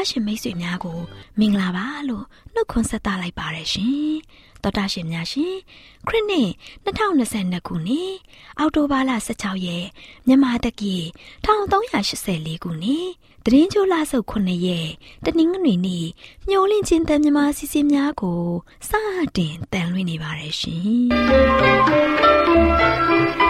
တော်တာရှင်မိတ်ဆွေများကိုမင်္ဂလာပါလို့နှုတ်ခွန်းဆက်သလိုက်ပါရရှင်တော်တာရှင်များရှင်ခရစ်နှစ်2022ခုနှစ်အောက်တိုဘာလ16ရက်မြန်မာတက္ကီ1384ခုနှစ်တရင်ချိုလဆုပ်9ရက်တနင်္ဂနွေနေ့မျောလင့်ချင်းတန်မြမာစီစဉ်များကိုစတင်တန်လွင့်နေပါရရှင်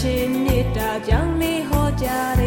ဟော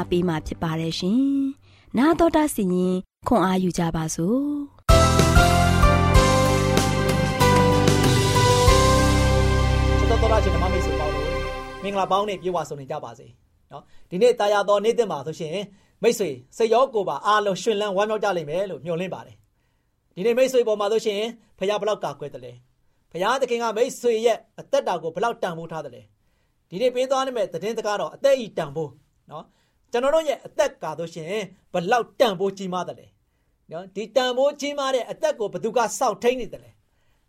ကြားဝင်ငါပေးมาဖြစ်ပါတယ်ရှင်။နာတော်တာစီရင်ခွန်အားယူကြပါစို့။တော်တော်င်္ဂလာပေါင်းနဲ့ပြေဝဆုံနေကြပါစေနော်ဒီနေ့တာယာတော်နေ့တင်ပါဆိုရှင်မိတ်ဆွေစိတ်ရောကိုယ်ပါအားလုံးရှင်လန်းဝမ်းမြောက်ကြလိမ့်မယ်လို့မျှော်လင့်ပါတယ်ဒီနေ့မိတ်ဆွေပေါ်မှာဆိုရှင်ဖခင်ဘလောက်ကာကွယ်တယ်လဲဖခင်သခင်ကမိတ်ဆွေရဲ့အသက်တာကိုဘလောက်တန်ဖိုးထားတယ်လဲဒီနေ့ပေးသွားနိုင်မဲ့သတင်းစကားတော့အသက်ဤတန်ဖိုးနော် ကျွန်တော်တို့ရဲ့အသက်ကာဆိုရှင်ဘလောက်တန်ဖိုးကြီးမားတယ်လဲနော်ဒီတန်ဖိုးကြီးမားတဲ့အသက်ကိုဘသူကစောင့်ထိန်နေတယ်လဲ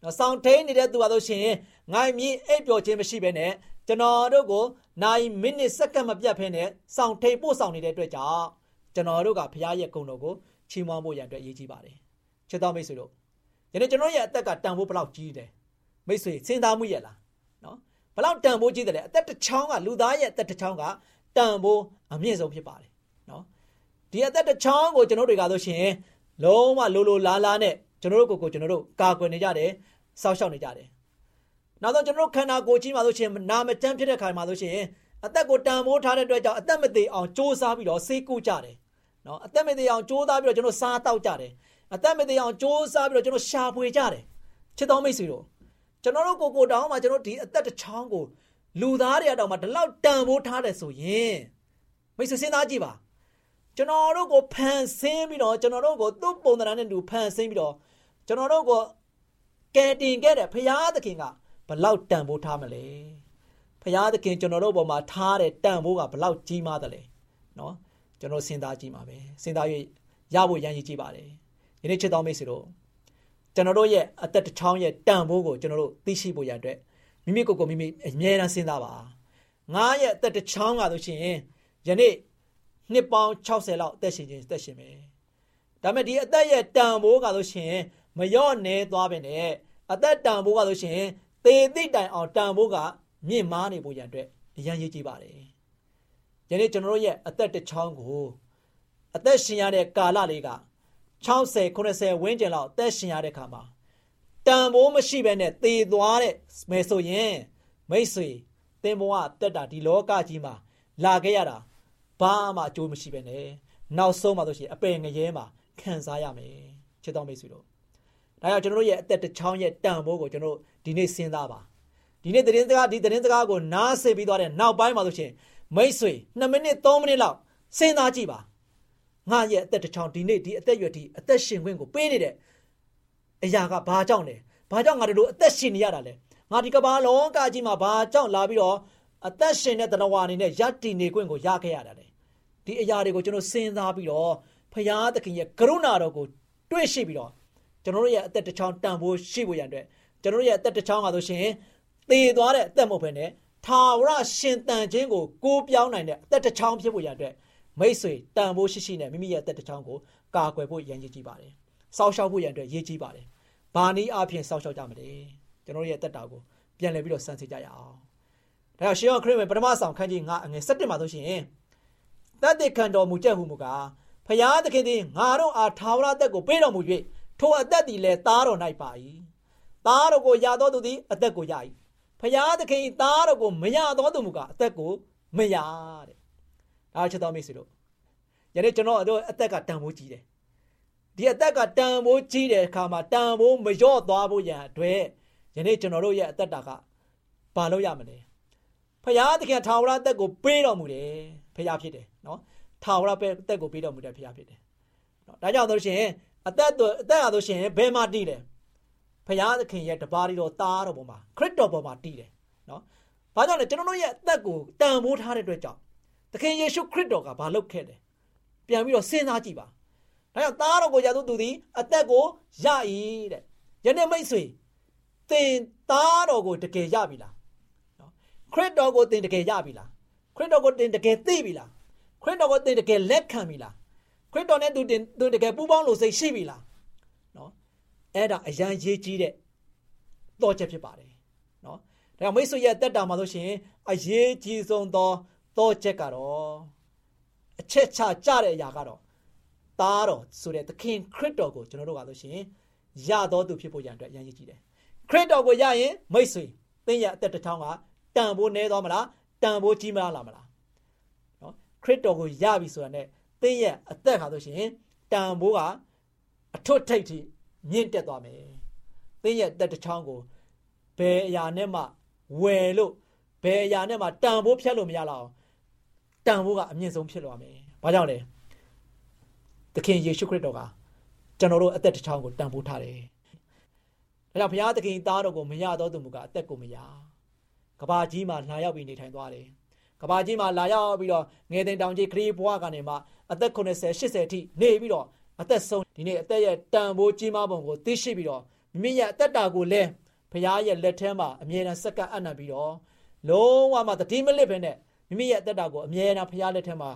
နော်စောင့်ထိန်နေတဲ့သူပါဆိုရှင်ငိုင်းမြင့်အိပ်ပျော်ခြင်းမရှိဘဲနဲ့ကျွန်တော်တို့ကိုနိုင်မိနစ်စက္ကန့်မပြတ်ဖဲနဲ့စောင့်ထိန်ပို့ဆောင်နေတဲ့အတွက်ကြောင့်ကျွန်တော်တို့ကဘုရားရဲ့ဂုဏ်တော်ကိုချီးမွမ်းဖို့ရန်အတွက်အရေးကြီးပါတယ်ချစ်တော်မိတ်ဆွေတို့ယနေ့ကျွန်တော်ရဲ့အသက်ကတန်ဖိုးဘလောက်ကြီးတယ်မိတ်ဆွေစဉ်းစားမှုရဲ့လားနော်ဘလောက်တန်ဖိုးကြီးတယ်လဲအသက်တစ်ချောင်းကလူသားရဲ့အသက်တစ်ချောင်းက တန်ဖိုးအမြင့်ဆုံးဖြစ်ပါတယ်နော်ဒီအသက်တစ်ချောင်းကိုကျွန်တော်တွေကဆိုရှင်လုံးဝလိုလိုလားလားနဲ့ကျွန်တော်တို့ကိုကိုကျွန်တော်တို့ကာကွယ်နေကြတယ်စောက်ရှောက်နေကြတယ်နောက်ဆုံးကျွန်တော်တို့ခန္ဓာကိုယ်ကြီးမှာဆိုရှင်နာမကျန်းဖြစ်တဲ့ခါမှာဆိုရှင်အသက်ကိုတန်ဖိုးထားတဲ့အတွက်ကြောင့်အသက်မသေးအောင်စ조사ပြီးတော့ဆေးကုကြတယ်နော်အသက်မသေးအောင်စ조사ပြီးတော့ကျွန်တော်စားတောက်ကြတယ်အသက်မသေးအောင်စ조사ပြီးတော့ကျွန်တော်ရှာဖွေကြတယ်ချစ်တော်မိတ်ဆွေတို့ကျွန်တော်တို့ကိုကိုတောင်းမှာကျွန်တော်ဒီအသက်တစ်ချောင်းကို လူသားတွေအတောင်မှာဒီလောက်တန်ဖိုးထားတယ်ဆိုရင်မိတ်ဆွေစဉ်းစားကြည့်ပါကျွန်တော်တို့ကိုဖန်ဆင်းပြီးတော့ကျွန်တော်တို့ကိုသူ့ပုံသဏ္ဍာန်နဲ့တူဖန်ဆင်းပြီးတော့ကျွန်တော်တို့ကိုကယ်တင်ခဲ့တဲ့ဖရာသခင်ကဘလောက်တန်ဖိုးထားမလဲဖရာသခင်ကျွန်တော်တို့ပေါ်မှာထားတဲ့တန်ဖိုးကဘလောက်ကြီးမားတယ်လဲနော်ကျွန်တော်စဉ်းစားကြည့်ပါပဲစဉ်းစားရရဖို့ရန်ရည်ကြည့်ပါတယ်ယနေ့ချစ်တော်မိတ်ဆွေတို့ကျွန်တော်တို့ရဲ့အသက်တစ်ချောင်းရဲ့တန်ဖိုးကိုကျွန်တော်တို့သိရှိဖို့ရတဲ့ မိမိကိုယ်ကိုမိမိအမြဲတမ်းစဉ်းစားပါငါရဲ့အသက်တစ်ချောင်းကဆိုရှင်ယနေ့နှစ်ပေါင်း60လောက်အသက်ရှင်ခြင်းအသက်ရှင်မယ်ဒါပေမဲ့ဒီအသက်ရဲ့တန်ဖိုးကဆိုရှင်မလျော့နေသွားပဲနဲ့အသက်တန်ဖိုးကဆိုရှင်သေသိတိုင်အောင်တန်ဖိုးကမြင့်မားနေဖို့ရန်အတွက်အရန်ရေးကြည့်ပါတယ်ယနေ့ကျွန်တော်တို့ရဲ့အသက်တစ်ချောင်းကိုအသက်ရှင်ရတဲ့ကာလလေးက60 90ဝန်းကျင်လောက်အသက်ရှင်ရတဲ့ခါမှာ တန်ဖိုးမရှိဘဲနဲ့သေသွားတဲ့မယ်ဆိုရင်မိတ်ဆွေသင်ဘဝတက်တာဒီလောကကြီးမှာလာခဲ့ရတာဘာမှအကျိုးမရှိဘဲနဲ့နောက်ဆုံးမှဆိုရှင်အပယ်ငရဲမှာခံစားရမယ်ချစ်တော်မိတ်ဆွေတို့ဒါကြောင့်ကျွန်တော်တို့ရဲ့အသက်တစ်ချောင်းရဲ့တန်ဖိုးကိုကျွန်တော်ဒီနေ့စဉ်းစားပါဒီနေ့သတင်းစကားဒီသတင်းစကားကိုနားဆင်ပြီးသွားတဲ့နောက်ပိုင်းမှာဆိုရှင်မိတ်ဆွေ2မိနစ်3မိနစ်လောက်စဉ်းစားကြည့်ပါငါရဲ့အသက်တစ်ချောင်းဒီနေ့ဒီအသက်ရွယ်ဒီအသက်ရှင်ခွင့်ကိုပေးနေတဲ့ အရာကဘာကြောင့်လဲဘာကြောင့်ငါတို့အသက်ရှင်နေရတာလဲငါဒီကဘာလောကကြီးမှာဘာကြောင့်လာပြီးတော့အသက်ရှင်တဲ့တဏှာအနေနဲ့ယက်တည်နေခွင့်ကိုရခဲ့ရတာလေဒီအရာတွေကိုကျွန်တော်စဉ်းစားပြီးတော့ဖရာသခင်ရဲ့ကရုဏာတော်ကိုတွေ့ရှိပြီးတော့ကျွန်တော်တို့ရဲ့အသက်တစ်ချောင်းတန်ဖိုးရှိဖို့ရန်အတွက်ကျွန်တော်တို့ရဲ့အသက်တစ်ချောင်းကဆိုရှင်သေသွားတဲ့အသက်မဟုတ်ဘဲနဲ့ထာဝရရှင်တန်ခြင်းကိုကိုးပြောင်းနိုင်တဲ့အသက်တစ်ချောင်းဖြစ်ဖို့ရန်အတွက်မိတ်ဆွေတန်ဖိုးရှိရှိနဲ့မိမိရဲ့အသက်တစ်ချောင်းကိုကာကွယ်ဖို့ရန်ရည်ကြည့်ပါတယ်။စောက်ရှောက်ဖို့ရန်အတွက်ရည်ကြည့်ပါတယ်။ ဘာနည်းအားဖြင့်စောက်ရှောက်ကြမလဲ။ကျွန်တော်ရဲ့အသက်တာကိုပြန်လည်ပြီးတော့စမ်းစစ်ကြရအောင်။ဒါကြောင့်ရှင်ယောခရစ်ဝင်ပထမဆောင်ခန်းကြီး9အငယ်17မှာဆိုရှင်တတ်တဲ့ခံတော်မူချက်ဟုမူကားဖျားသခင်သည်ငါတို့အားထာဝရသက်ကိုပေးတော်မူ၍ထိုအသက်သည်လည်းသားတော်၌ပါ၏သားတော်ကိုရတော်သူသည်အသက်ကိုရ၏ဖျားသခင်သားတော်ကိုမရတော်သူမူကားအသက်ကိုမရတဲ့ဒါချစ်တော်မိတ်ဆွေတို့ယနေ့ကျွန်တော်တို့အသက်ကတန်ဖိုးကြီးတယ် ဒီအသက်ကတန်ဖိုးကြီးတဲ့အခါမှာတန်ဖိုးမလျော့သွားဖို့ရန်အတွက်ယနေ့ကျွန်တော်တို့ရဲ့အသက်တာကဘာလို့ရမလဲဖျားသခင်ထာဝရအသက်ကိုပေးတော်မူတယ်ဖျားဖြစ်တယ်နော်ထာဝရပဲအသက်ကိုပေးတော်မူတဲ့ဖျားဖြစ်တယ်နော်ဒါကြောင့်ဆိုရှင်အသက်တို့အသက်အားဆိုရှင်ဘယ်မှာတည်လဲဖျားသခင်ရဲ့တပါးရီတော်သားတော်ပေါ်မှာခရစ်တော်ပေါ်မှာတည်တယ်နော်ဘာကြောင့်လဲကျွန်တော်တို့ရဲ့အသက်ကိုတန်ဖိုးထားတဲ့အတွက်ကြောင့်သခင်ယေရှုခရစ်တော်ကဘာလုပ်ခဲ့တယ်ပြန်ပြီးတော့စဉ်းစားကြည့်ပါ ဒါကြောင့်သားတော်ကိုရသောသူသည်အသက်ကိုရ၏တဲ့ယနေ့မိတ်ဆွေသင်သားတော်ကိုတကယ်ရပြီလားနော်ခရစ်တော်ကိုသင်တကယ်ရပြီလားခရစ်တော်ကိုသင်တကယ်သိပြီလားခရစ်တော်ကိုသင်တကယ်လက်ခံပြီလားခရစ်တော်နဲ့သူတင်သူတကယ်ပူးပေါင်းလို့စိတ်ရှိပြီလားနော်အဲ့ဒါအရန်ရေးကြီးတဲ့တော့ချက်ဖြစ်ပါတယ်နော်ဒါကြောင့်မိတ်ဆွေရဲ့တက်တာမှာဆိုရှင်အရေးကြီးဆုံးသောတော့ချက်ကတော့အချက်ချကြတဲ့အရာကတော့ သားတော်ဆိုတဲ့သခင်ခရစ်တော်ကိုကျွန်တော်တို့ကဆိုရှင်ရတော်သူဖြစ်ဖို့ရန်အတွက်အရန်ရေးကြီးတယ်ခရစ်တော်ကိုရရင်မိတ်ဆွေသင်ရဲ့အသက်တစ်ချောင်းကတန်ဖိုးနေသွားမလားတန်ဖိုးကြီးမလားမလားနော်ခရစ်တော်ကိုရပြီဆိုတာနဲ့သင်ရဲ့အသက်ခါဆိုရှင်တန်ဖိုးကအထွတ်ထိပ်ထိမြင့်တက်သွားမယ်သင်ရဲ့အသက်တစ်ချောင်းကိုဘယ်အရာနဲ့မှဝယ်လို့ဘယ်အရာနဲ့မှတန်ဖိုးဖြတ်လို့မရတော့တန်ဖိုးကအမြင့်ဆုံးဖြစ်သွားမယ်။ဘာကြောင့်လဲ။ သခင်ယေရှုခရစ်တော်ကကျွန်တော်တို့အသက်တစ်ချောင်းကိုတန်ဖိုးထားတယ်။ဒါကြောင့်ဘုရားသခင်သားတော်ကိုမရတော့သူမူကအသက်ကိုမရ။ကဘာကြီးမှာလာရောက်ပြီးနေထိုင်သွားတယ်။ကဘာကြီးမှာလာရောက်ပြီးတော့ငယ်တင်တောင်ကြီးခရီးဘွားကနေမှအသက်80 80အထိနေပြီးတော့အသက်ဆုံးဒီနေ့အသက်ရဲ့တန်ဖိုးကြီးမားပုံကိုသိရှိပြီးတော့မိမိရဲ့အသက်တာကိုလည်းဘုရားရဲ့လက်ထဲမှာအမြဲတမ်းစက္ကန့်အံ့နံပြီးတော့လုံးဝမှတတိမလစ်ပဲနဲ့မိမိရဲ့အသက်တာကိုအမြဲတမ်းဘုရားလက်ထဲမှာ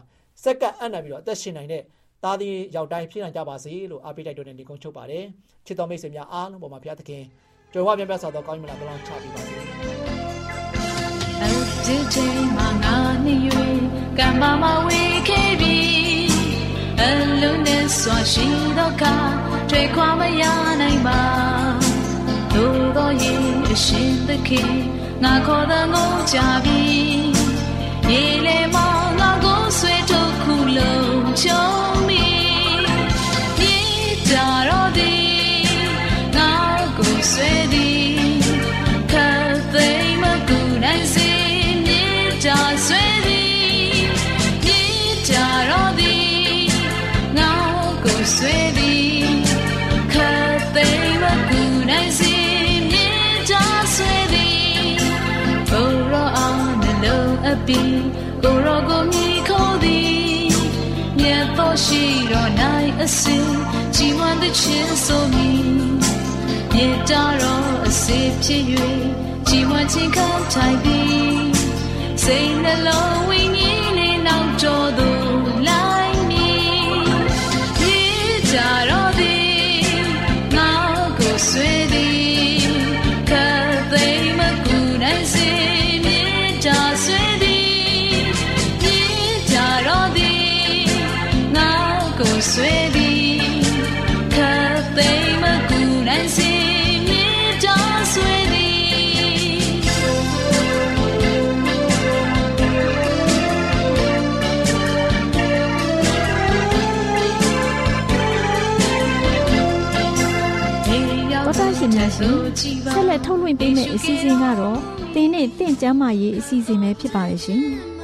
စက္ကန့်အံ့နံပြီးတော့အသက်ရှင်နိုင်တဲ့ သားသမီးရောက်တိုင်းဖြစ်နိုင်ကြပါစေလို့အားပေးတိုက်တွန်းနေကုန်းချုပ်ပါတယ်ချစ်တော်မိတ်ဆွေများအားလုံးပေါ်မှာဘုရားသခင်ကြွယ်ဝပြန်ပြတ်စွာသောကောင်းမြတ်လာကောင်းချပေးပါစေဒီချိန်မှာငါနေ၍ကံပါမဝေခဲ့ပြီအလုံးနဲ့စွာရှိတော့ကတွေ့ခွာမရနိုင်ပါသို့တော်ရဲ့အရှင်သခင်ငါခေါ်တဲ့ငုံကြပြီရေလေမောင်ငါကိုဆွေထုတ်ခုလုံးချုံ မြတ်သောရှိတော်၌အစဉ်ကြီးမွန်တဲ့ချင်းဆိုမည်မြေတာတော်အစေဖြစ်၍ကြီးမွန်ခြင်းခံထိုင်သည်စိတ်နှလုံးဝိညာဉ်နဲ့နောက်တော်သို့လိုက်မည်မြေတာတော်သည်ငါကိုဆွေ ပါရှင်။ဆက်လက်ထုတ်လွှင့်ပေးမယ့်အစီအစဉ်ကတော့တင်းနဲ့တင့်ကျမ်းမာရေးအစီအစဉ်ပဲဖြစ်ပါတယ်ရှင်။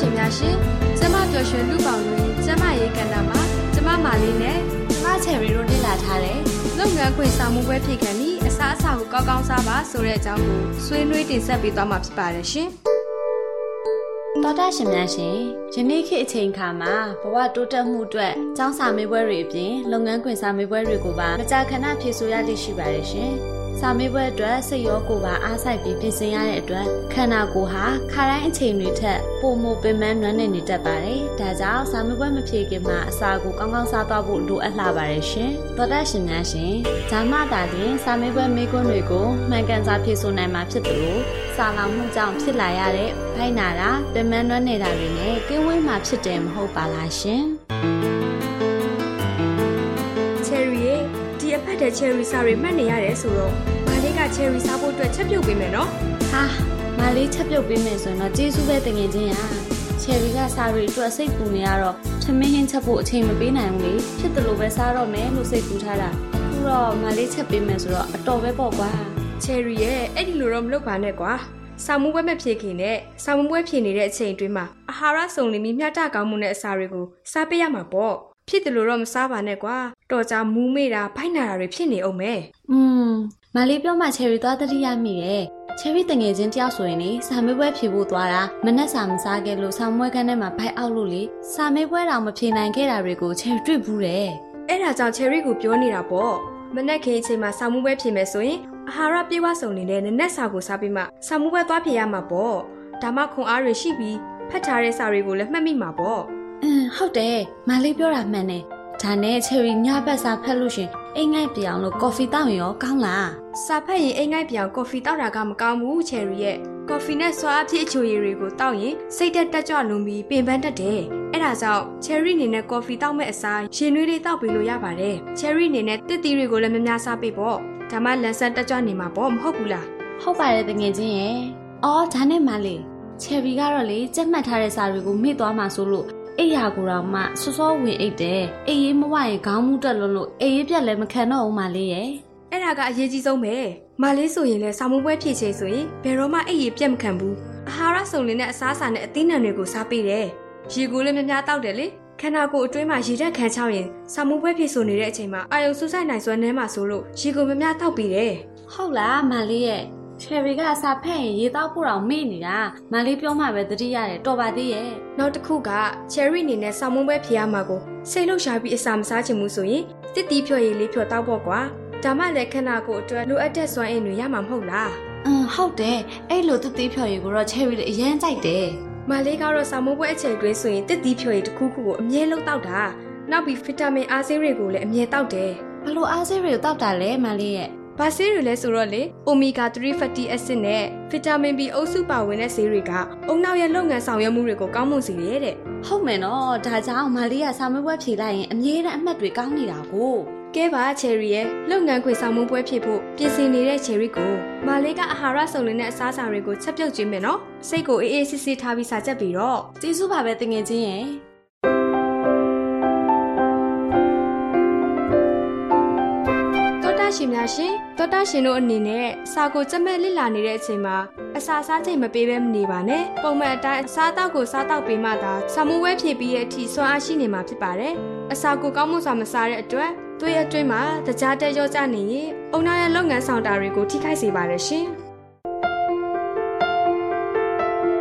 ရှင်များရှင်ကျမပျော်ရွှင်လူပေါင်းတို့ရဲ့ကျမရေးကဏ္ဍမှာကျမမာလေးနဲ့ကျမချယ်ရီတို့လေ့လာထားတဲ့လုပ်ငန်းခွင်ဆောင်မှုပွဲဖြစ်ကံဤ စားအစာကိုကောင်းကောင်းစားပါဆိုတဲ့အကြောင်းကိုဆွေးနွေးတင်ဆက်ပေးသွားမှာဖြစ်ပါတယ်ရှင်။သောတာရှင်များရှင်ယနေ့ခေတ်အချိန်အခါမှာဘဝတိုးတက်မှုအတွက်ចောင်းစာမေးပွဲတွေအပြင်လုပ်ငန်းခွင်စာမေးပွဲတွေကိုပါမကြာခဏဖြေဆိုရလိမ့်ရှိပါတယ်ရှင်။ စာမေးပွဲအတွက်စိတ်ရောကိုယ်ပါအားစိုက်ပြီးပြင်ဆင်ရတဲ့အတွက်ခန္ဓာကိုယ်ဟာခါတိုင်းအချိန်တွေထက်ပိုမိုပင်ပန်းနွမ်းနယ်နေတတ်ပါတယ်။ဒါကြောင့်စာမေးပွဲမဖြေခင်မှာအစာကိုကောင်းကောင်းစားသွားဖို့လိုအပ်လာပါတယ်ရှင်။သောတာရှင်များရှင်ဇာမတာတင်စာမေးပွဲမေးခွန်းတွေကိုမှန်ကန်စွာဖြေဆိုနိုင်မှာဖြစ်တယ်လို့စာလောင်မှုကြောင့်ဖြစ်လာရတဲ့ဖိုင်နာတာပင်မနှွမ်းနေတာတွေနဲ့ကင်းဝေးမှာဖြစ်တယ်မဟုတ်ပါလားရှင် တဲ့ချယ်ရီစာတွေမှတ်နေရတယ်ဆိုတော့မာလေးကချယ်ရီစားဖို့အတွက်ချက်ပြုတ်ပေးမယ်နော်။ဟာမလေးချက်ပြုတ်ပေးမယ်ဆိုရင်တော့ကျေးဇူးပဲတငယ်ချင်းရာ။ချယ်ရီကစာရီအတွက်စိတ်ပူနေရတော့သမင်းဟင်းချက်ဖို့အချိန်မပေးနိုင်ဘူးလေ။ဖြစ်တယ်လို့ပဲစားတော့မယ်လို့စိတ်ပူထားတာ။အခုတော့မလေးချက်ပေးမယ်ဆိုတော့အတော်ပဲပေါ့ကွာချယ်ရီရဲ့အဲ့ဒီလိုတော့မလုပ်ပါနဲ့ကွာဆောင်မှုပွဲမဖြစ်ခင်နဲ့ဆောင်မှုပွဲဖြစ်နေတဲ့အချိန်အတွင်းမှာအာဟာရစုံလင်ပြီးမျှတကောင်းမှုနဲ့အစာတွေကိုစားပေးရမှာပေါ့ ဖြစ်တယ်လို့တော့မစားပါနဲ့ကွာတော်ကြမူးမေ့တာဖိုက်နာတာတွေဖြစ်နေအောင်မယ်။อืมမလေးပြောမှချယ်ရီသွားတတိယမိရဲ့။ချယ်ရီတငယ်ချင်းတယောက်ဆိုရင်လေစာမေးပွဲဖြေဖို့သွားတာမနဲ့စာမစားခဲ့လို့ဆောင်းမွဲခန်းထဲမှာဖိုက်အောက်လို့လေစာမေးပွဲတောင်မဖြေနိုင်ခဲ့တာတွေကိုချယ်ရီတွေ့ဘူးတဲ့အဲ့ဒါကြောင့်ချယ်ရီကိုပြောနေတာပေါ့မနက်ခင်းအချိန်မှာဆောင်မှုပွဲဖြစ်မယ်ဆိုရင်အာဟာရပြေဝစုံနေတဲ့နနက်စာကိုစားပြီးမှဆောင်မှုပွဲသွားဖြစ်ရမှာပေါ့ဒါမှခွန်အားတွေရှိပြီးဖတ်ထားတဲ့စာတွေကိုလည်းမှတ်မိမှာပေါ့။ အင်းဟုတ်တယ်မလေးပြောတာမှန်တယ်။ဒါနဲ့ချယ်ရီညဘက်စာဖက်လို့ရှရင်အိမ်ငိုက်ပြောင်လို့ကော်ဖီတောက်ရင်ရောကောင်းလားစာဖတ်ရင်အိမ်ငိုက်ပြောင်ကော်ဖီတောက်တာကမကောင်းဘူးချယ်ရီရဲ့ကော်ဖီနဲ့ဆွာအဖြစ်အချိုရည်တွေကိုတောက်ရင်စိတ်တက်တက်ကြွလွန်ပြီးပင်ပန်းတတ်တယ်အဲ့ဒါကြောင့်ချယ်ရီအနေနဲ့ကော်ဖီတောက်မဲ့အစားရှင်နွေးလေးတောက်ပေးလို့ရပါတယ်ချယ်ရီအနေနဲ့တစ်တီတွေကိုလည်းမများစားပေးပေါ့ဒါမှလန်ဆန်တက်ကြွနေမှာပေါ့မဟုတ်ဘူးလား။ဟုတ်ပါတယ်တငယ်ချင်းရဲ့။အော်ဒါနဲ့မလေးချယ်ရီကတော့လေကြက်မှတ်ထားတဲ့စာတွေကိုမေ့သွားမှဆိုလို့ အိယာကိုတော့မှစောစောဝင်အိတ်တယ်အိပ်ရေးမဝရင်ခေါင်းမူတက်လို့လို့အိပ်ရေးပြက်လည်းမခံတော့ဘူးမလေးရဲ့အဲ့ဒါကအရေးကြီးဆုံးပဲမလေးဆိုရင်လည်းဆောင်းမပွဲဖြည့်ချေဆိုရင်ဘယ်တော့မှအဲ့ရပြက်မခံဘူးအာဟာရစုံလင်တဲ့အစားအစာနဲ့အသီးနှံတွေကိုစားပေးတယ်ရေကိုလည်းများများတောက်တယ်လေခန္ဓာကိုယ်အတွင်းမှာရေဓာတ်ခံချောက်ရင်ဆောင်းမပွဲဖြည့်ဆိုနေတဲ့အချိန်မှာအာယုံစူးစိုက်နိုင်စွမ်းနှဲမှာဆိုလို့ရေကိုများများတောက်ပေးတယ်ဟုတ်လားမလေးရဲ့ ချယ်ရီကအစာဖက်ရင်ရေတောက်ဖို့တောင်မေ့နေတာမလေးပြောမှပဲသတိရတယ်တော်ပါသေးရဲ့နောက်တစ်ခုက cherry အနေနဲ့ဆောင်းမပွဲဖြည့်ရမှာကိုစိတ်လှုပ်ရှားပြီးအစာမစားချင်ဘူးဆိုရင်တစ်တီးဖြော်ရည်လေးဖြော်တောက်ဖို့ကွာဒါမှလည်းခန္ဓာကိုယ်အတွက်လိုအပ်တဲ့စွမ်းအင်တွေရမှာမဟုတ်လားအင်းဟုတ်တယ်အဲ့လိုတသေးဖြော်ရီကိုတော့ချယ်ရီလည်းအရင်ကြိုက်တယ်မလေးကတော့ဆောင်းမပွဲအချိန်တွင်းဆိုရင်တစ်တီးဖြော်ရည်တစ်ခုခုကိုအမြဲလုံးတောက်တာနောက်ပြီးဗီတာမင်အားဆေးတွေကိုလည်းအမြဲတောက်တယ်ဘလို့အားစေးတွေကိုတောက်တာလဲမလေးရဲ့ ဘာဆေးတွေလဲဆိုတော့လေ omega 3 fatty acid နဲ့ vitamin B အုပ်စုပါဝင်တဲ့ဆေးတွေကအုံနောက်ရဲ့လုပ်ငန်းဆောင်ရွက်မှုတွေကိုကောင်းမွန်စေတယ်တဲ့ဟုတ်မယ်နော်ဒါကြောင့်မလေးကစာမေးပွဲဖြေလိုက်ရင်အမြဲတမ်းအမှတ်တွေကောင်းနေတာကိုကဲပါ cherry ရဲ့လုပ်ငန်းခွင်ဆောင်မှုပွဲဖြစ်ဖို့ပြင်ဆင်နေတဲ့ cherry ကိုမာလေးကအာဟာရစုံလင်တဲ့အစားအစာတွေကိုချက်ပြုတ်ခြင်းပဲနော်စိတ်ကိုအေးအေးဆေးဆေးထားပြီးစာချက်ပြီးတော့ကျေးဇူးပါပဲတငယ်ချင်းရဲ့ တောတာရှင်များရှင်တောတာရှင်တို့အနေနဲ့စာကိုကြက်မဲ့လစ်လာနေတဲ့အချိန်မှာအစာစားချိန်မပေးဘဲမနေပါနဲ့ပုံမှန်အတိုင်းအစားအသောက်ကိုစားတောက်ပေးမှသာစာမှုဝဲဖြည့်ပြီးရဲ့အထိဆွမ်းအားရှိနေမှာဖြစ်ပါတယ်အစာကိုကောင်းမွန်စွာမစားတဲ့အတွက်သွေးရဲ့အတွင်းမှာတကြားတက်ရောကြနေရင်အုံနာရဲ့လုပ်ငန်းဆောင်တာတွေကိုထိခိုက်စေပါတယ်ရှင်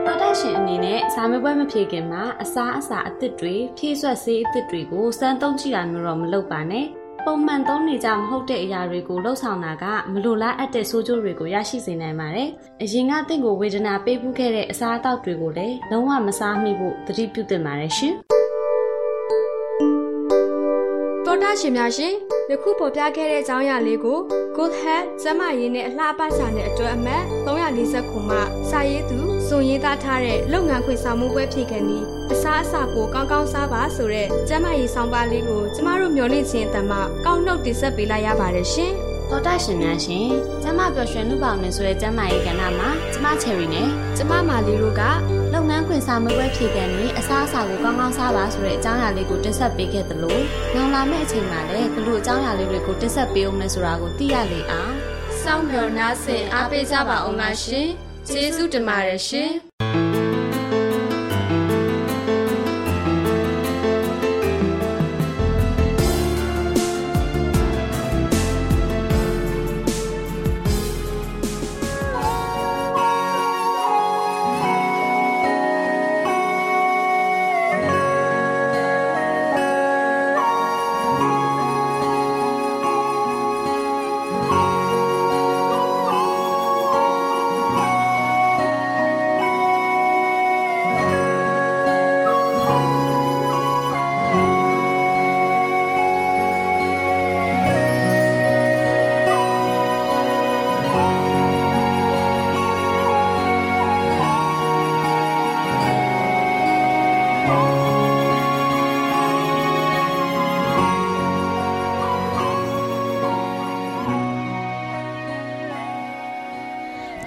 တော်တက်ရှင်အနေနဲ့စာမေးပွဲမဖြေခင်မှာအစားအစာအသစ်တွေဖြည့်ဆွက်ဆေးအသစ်တွေကိုစမ်းသုံးကြည့်တာမျိုးတော့မလုပ်ပါနဲ့ ပုံမှန်သုံးနေကြမဟုတ်တဲ့အရာတွေကိုလှုပ်ဆောင်တာကမလိုလားအပ်တဲ့ဆိုးကျိုးတွေကိုရရှိစေနိုင်ပါတယ်။အရင်ကတင့်ကိုဝေဒနာပေးပူးခဲ့တဲ့အစားအသောက်တွေကိုလည်းလုံးဝမစားမိဖို့သတိပြုသင့်ပါတယ်ရှင်။တောတာရှင်များရှင်ယခုပေါ်ပြခဲ့တဲ့အကြောင်းအရာလေးကို Good Health ကျန်းမာရေးနဲ့အလှပစာနဲ့အတွက်အမှတ်340ခုမှစာရေးသူ စွန်ရေးသားထားတဲ့လုပ်ငန်းခွင်ဆောင်မှုပွဲဖြည့်ခံပြီးအစားအစာကိုကောင်းကောင်းစားပါဆိုတဲ့ကျန်းမာရေးဆောင်ပါလေးကိုကျမတို့မျှဝင့်ခြင်းအတမကောင်းနှုတ်တင်ဆက်ပေးလိုက်ရပါတယ်ရှင်တော်တာရှင်များရှင်ကျမပျော်ရွှင်လူပေါင်းနေဆိုတဲ့ကျမရဲ့ကဏ္ဍမှာကျမချယ်ရီနဲ့ကျမမာလီတို့ကလုပ်ငန်းခွင်စာမေးပွဲဖြေကန်ပြီးအစားအစာကိုကောင်းကောင်းစားပါဆိုတဲ့အကြောင်းအရာလေးကိုတင်ဆက်ပေးခဲ့သလိုနောက်လာမယ့်အချိန်မှာလည်းဘလို့အကြောင်းအရာလေးတွေကိုတင်ဆက်ပေးအောင်လဲဆိုတာကိုသိရလေအောင်စောင့်မျှော်နှားဆင်အားပေးကြပါအောင်လားရှင် ကျေးဇူးတင်ပါတယ်ရှင် သ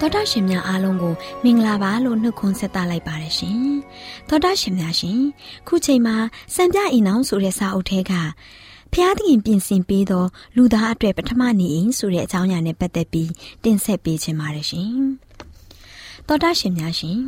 ောတာရှင်များအားလုံးကိုမင်္ဂလာပါလို့နှုတ်ခွန်းဆက်သလိုက်ပါတယ်ရှင်။သောတာရှင်များရှင်ခုချိန်မှာစံပြအိမ်အောင်ဆိုတဲ့စာအုပ်ထဲကဖျားသခင်ပြင်ဆင်ပေးသောလူသားအတွက်ပထမနေအိမ်ဆိုတဲ့အကြောင်းအရာနဲ့ပတ်သက်ပြီးတင်ဆက်ပေးခြင်းပါတယ်ရှင်။ သောတာရှင်များရှင်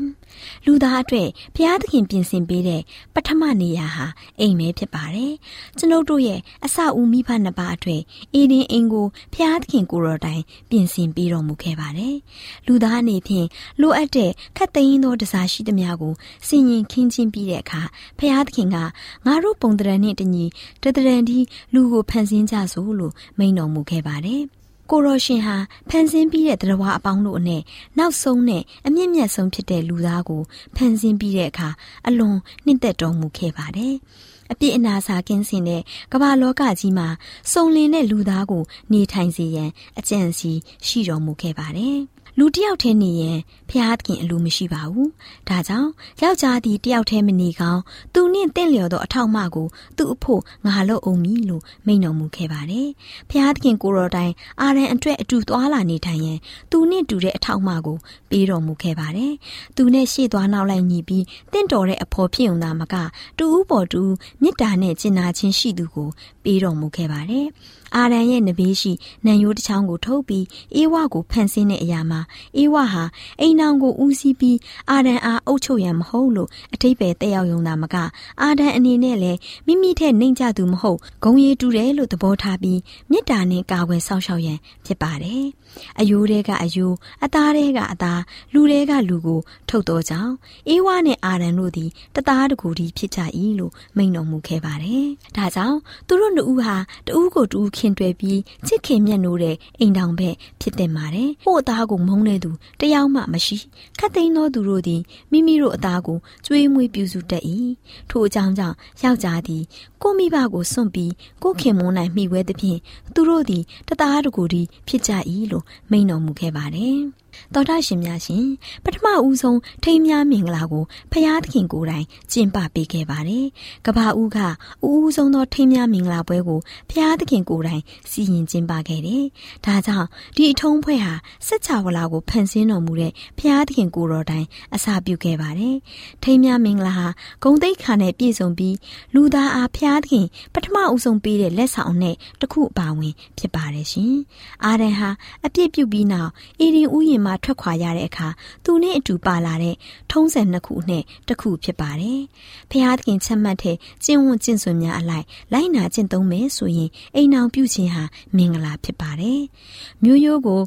လူသားအတွက်ဘုရားသခင်ပြင်ဆင်ပေးတဲ့ပထမနေရာဟာအိမ်ပဲဖြစ်ပါတယ်။ကျွန်ုပ်တို့ရဲ့အစအဦးမိဘနှစ်ပါးအတွက်အေဒင်အိမ်ကိုဘုရားသခင်ကိုယ်တော်တိုင်ပြင်ဆင်ပေးတော်မူခဲ့ပါတယ်။လူသားအနေဖြင့်လိုအပ်တဲ့ခတ်သိမ်းသောတစားရှိသမျှကိုစင်ရင်ခင်းချင်းပြီးတဲ့အခါဘုရားသခင်ကငါတို့ပုံတရံနဲ့တညီတတရံဒီလူကိုဖန်ဆင်းကြစို့လို့မိန့်တော်မူခဲ့ပါတယ်။ ကိုရောရှင်ဟာဖန်ဆင်းပြီးတဲ့တရားဝါအပေါင်းတို့အနဲ့နောက်ဆုံးနဲ့အမြင့်မြတ်ဆုံးဖြစ်တဲ့လူသားကိုဖန်ဆင်းပြီးတဲ့အခါအလွန်နှစ်သက်တော်မူခဲ့ပါတယ်။အပြစ်အနာစာကင်းစင်တဲ့ကမ္ဘာလောကကြီးမှာစုံလင်တဲ့လူသားကို နေထိုင်စေရန်အကြံစီရှိတော်မူခဲ့ပါတယ်။ လူတစ်ယောက်တည်းနေရင်ဖျားသခင်အလိုမရှိပါဘူး။ဒါကြောင့်ယောက်ျားသည်တယောက်တည်းမနေကောင်းသူနှင့်တင့်လျော်သောအထောက်အမကိုသူ့အဖို့ငါလုပ်အောင်မည်လို့မိန့်တော်မူခဲ့ပါတယ်။ဖျားသခင်ကိုတော်တိုင်အာရန်အတွက်အတူသွားလာနေထိုင်ရင်သူနှင့်တူတဲ့အထောက်အမကိုပေးတော်မူခဲ့ပါတယ်။သူနဲ့ရှေ့သွားနောက်လိုက်ညီပြီးတင့်တော်တဲ့အဖော်ဖြစ်ုံသာမကတူဦးပေါ်တူမေတ္တာနဲ့ကျင်နာခြင်းရှိသူကိုပေးတော်မူခဲ့ပါတယ်။ အာရန်ရဲ့နဘေးရှိနံရိုးတစ်ချောင်းကိုထုတ်ပြီးအေဝါကိုဖန်ဆင်းတဲ့အရာမှာအေဝါဟာအိမ်နောင်ကိုဦးစီးပြီးအာရန်အားအုပ်ချုပ်ရန်မဟုတ်လို့အထိပ္ပယ်တက်ရောက်ယုံတာမကအာဒန်အနေနဲ့လည်းမိမိထက်နှိမ်ကြသူမဟုတ်ဂုံရည်တူတယ်လို့သဘောထားပြီးမေတ္တာနဲ့ကာကွယ်စောင့်ရှောက်ရန်ဖြစ်ပါတယ်။အယိုးတွေကအယိုးအသားတွေကအသားလူတွေကလူကိုထုတ်တော်ကြောင်းအေဝါနဲ့အာရန်တို့သည်တသားတကူတည်းဖြစ်ကြ၏လို့မိန့်တော်မူခဲ့ပါတယ်။ဒါကြောင့်သူတို့နှစ်ဦးဟာတဦးကိုတူခင်တွယ်ပြီးချစ်ခင်မြတ်နိုးတဲ့အိမ်တောင်ဘက်ဖြစ်တင်ပါတယ်။ဟို့အသားကိုမုန်းတဲ့သူတယောက်မှမရှိခတ်သိမ်းသောသူတို့သည်မိမိတို့အသားကိုကျွေးမွေးပြုစုတတ်၏ထို့အကြောင်းကြောင့်ယောက်ျားသည်ကိုမိဘကိုစွန့်ပြီးကိုခင်မွန်းနိုင်မိဝဲသဖြင့်သူတို့သည်တသားတကူသည်ဖြစ်ကြ၏လို့မိန့်တော်မူခဲ့ပါတယ်။တော်တာရှင်များရှင်ပထမဦးဆုံးထိမ်းများမင်္ဂလာကိုဖရာသခင်ကိုယ်တိုင်ကျင်းပပေးခဲ့ပါတယ်။ကဘာဦးကဦးဦးဆုံးသောထိမ်းများမင်္ဂလာပွဲကိုဖရာသခင်ကိုယ်တိုင်စီရင်ကျင်းပခဲ့တယ်။ဒါကြောင့်ဒီအထုံးဖွဲ့ဟာစัจ java လာကိုဖန်ဆင်းတော်မူတဲ့ဖရာသခင်ကိုယ်တော်တိုင်အစာပြုခဲ့ပါတယ်။ထိမ်းများမင်္ဂလာဟာဂုံတိတ်ခါနဲ့ပြည့်စုံပြီးလူသားအားဖရာသခင်ပထမဦးဆုံးပေးတဲ့လက်ဆောင်နဲ့တခုအပါဝင်ဖြစ်ပါတယ်ရှင်။အာရန်ဟာအပြစ်ပြုပြီးနောက်အေဒင်ဥယျာဉ်မှထွက်ခွာရတဲ့အခါသူနဲ့အတူပါလာတဲ့ထုံးစံနှစ်ခုနဲ့တစ်ခုဖြစ်ပါတယ်။ဖျားသခင်ချက်မှတ်တဲ့ကျင့်ဝတ်ကျင့်စွန်များအလိုက်လိုက်နာကျင့်သုံးမယ်ဆိုရင်အိမ်အောင်ပြုခြင်းဟာမင်္ဂလာဖြစ်ပါတယ်။မျိုးရိုးကို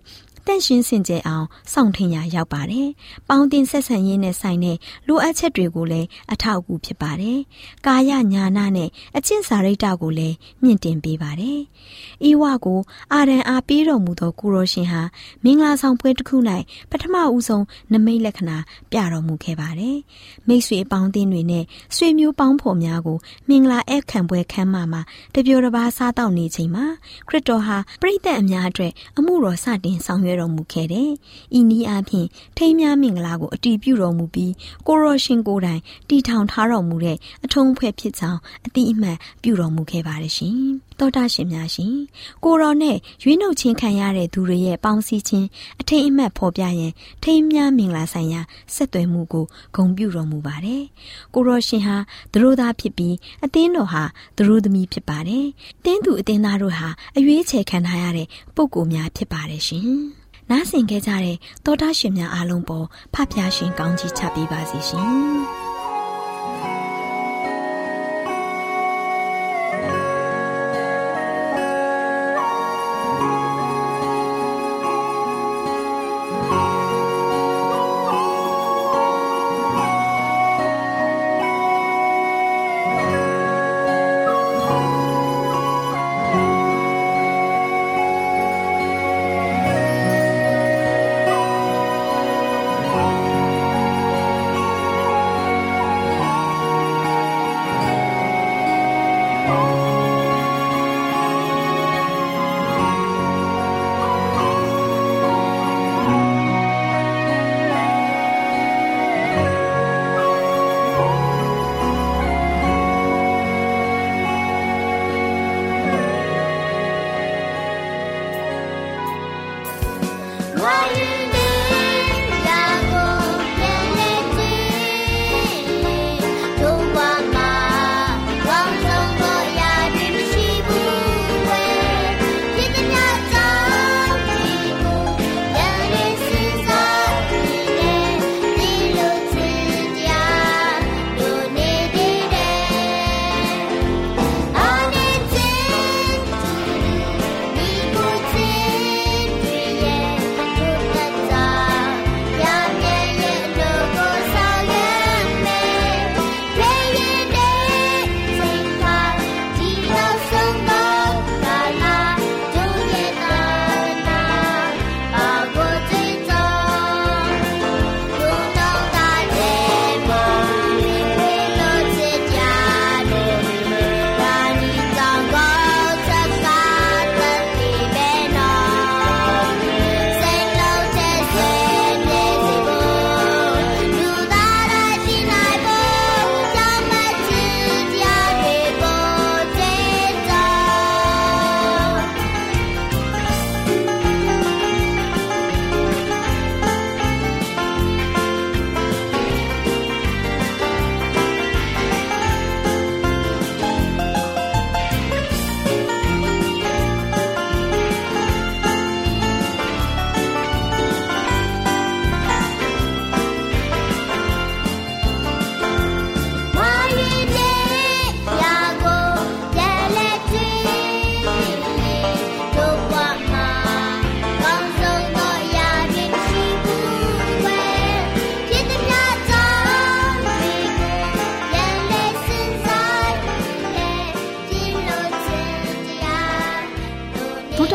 တန့်ရှင်းစင်ကြယ်အောင်စောင့်ထင်ရာရောက်ပါတယ်။ပေါင်းတင်ဆက်ဆံရေးနဲ့ဆိုင်တဲ့လိုအပ်ချက်တွေကိုလည်းအထောက်အကူဖြစ်ပါတယ်။ကာယညာနာနဲ့အကျင့်စာရိတ္တကိုလည်းမြင့်တင်ပေးပါတယ်။ဤဝကိုအာရန်အားပေးတော်မူသောကိုရောရှင်ဟာမင်္ဂလာဆောင်ပွဲတစ်ခု၌ပထမဦးဆုံးနမိတ်လက္ခဏာပြတော်မူခဲ့ပါတယ်။မိတ်ဆွေအပေါင်းအသင်းတွေနဲ့ဆွေမျိုးပေါင်းဖော်များကိုမင်္ဂလာဧည့်ခံပွဲခမ်းမမှာတပြိုတစ်ပါးစားတောက်နေချိန်မှာခရစ်တော်ဟာပရိသတ်အများအတွက်အမှုတော်စတင်ဆောင်ရွက်တော်မူခဲ့တယ်။ဤနည်းအားဖြင့်ထိမ်းများမင်္ဂလာကိုအတီးပြုတော်မူပြီးကိုရောရှင်ကိုယ်တိုင်တီထောင်ထားတော်မူတဲ့အထုံးဖွဲ့ဖြစ်ကြောင်းအတိအမှန်ပြုတော်မူခဲ့ပါတယ်ရှင်။တောတာရှင်များရှင်ကိုရောနဲ့ရွေးနှုတ်ချင်းခံရတဲ့သူတွေရဲ့ပေါင်းစည်းခြင်းအထိမ်းအမှတ်ဖော်ပြရင်ထိမ်းများမင်္ဂလာဆိုင်ရာဆက်သွယ်မှုကိုဂုဏ်ပြုတော်မူပါတယ်။ကိုရောရှင်ဟာသူတို့သားဖြစ်ပြီးအသင်းတော်ဟာသူတို့သမီးဖြစ်ပါတယ်။တင်းသူအသင်းသားတို့ဟာအရွေးချယ်ခံထားရတဲ့ပုဂ္ဂိုလ်များဖြစ်ပါတယ်ရှင်။ နားဆင်ခဲ့ကြတဲ့တောတာရှင်များအားလုံးပေါ်ဖဖျားရှင်ကောင်းကြီးချပေးပါစီရှင်။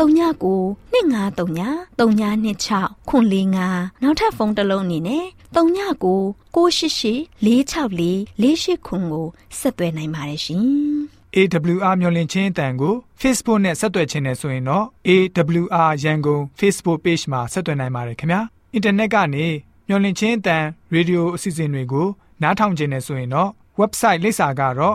39 2939 3926ခွန်45နောက်ထပ်ဖုန်းတစ်လုံးအနေနဲ့39 688 464 48ခွန်ကိုဆက်သွယ်နိုင်ပါတယ်ရှင် AWR မျော်လင့်ခြင်းအတန်ကို Facebook နဲ့ဆက်သွယ်ခြင်းနဲ့ဆိုရင်တော့ AWR ရန်ကုန် Facebook Page မှာဆက်သွယ်နိုင်ပါတယ်ခင်ဗျာအင်တာနက်ကနေမျော်လင့်ခြင်းအတန်ရေဒီယိုအစီအစဉ်တွေကိုနားထောင်ခြင်းနဲ့ဆိုရင်တော့ website လိပ်စာကတော့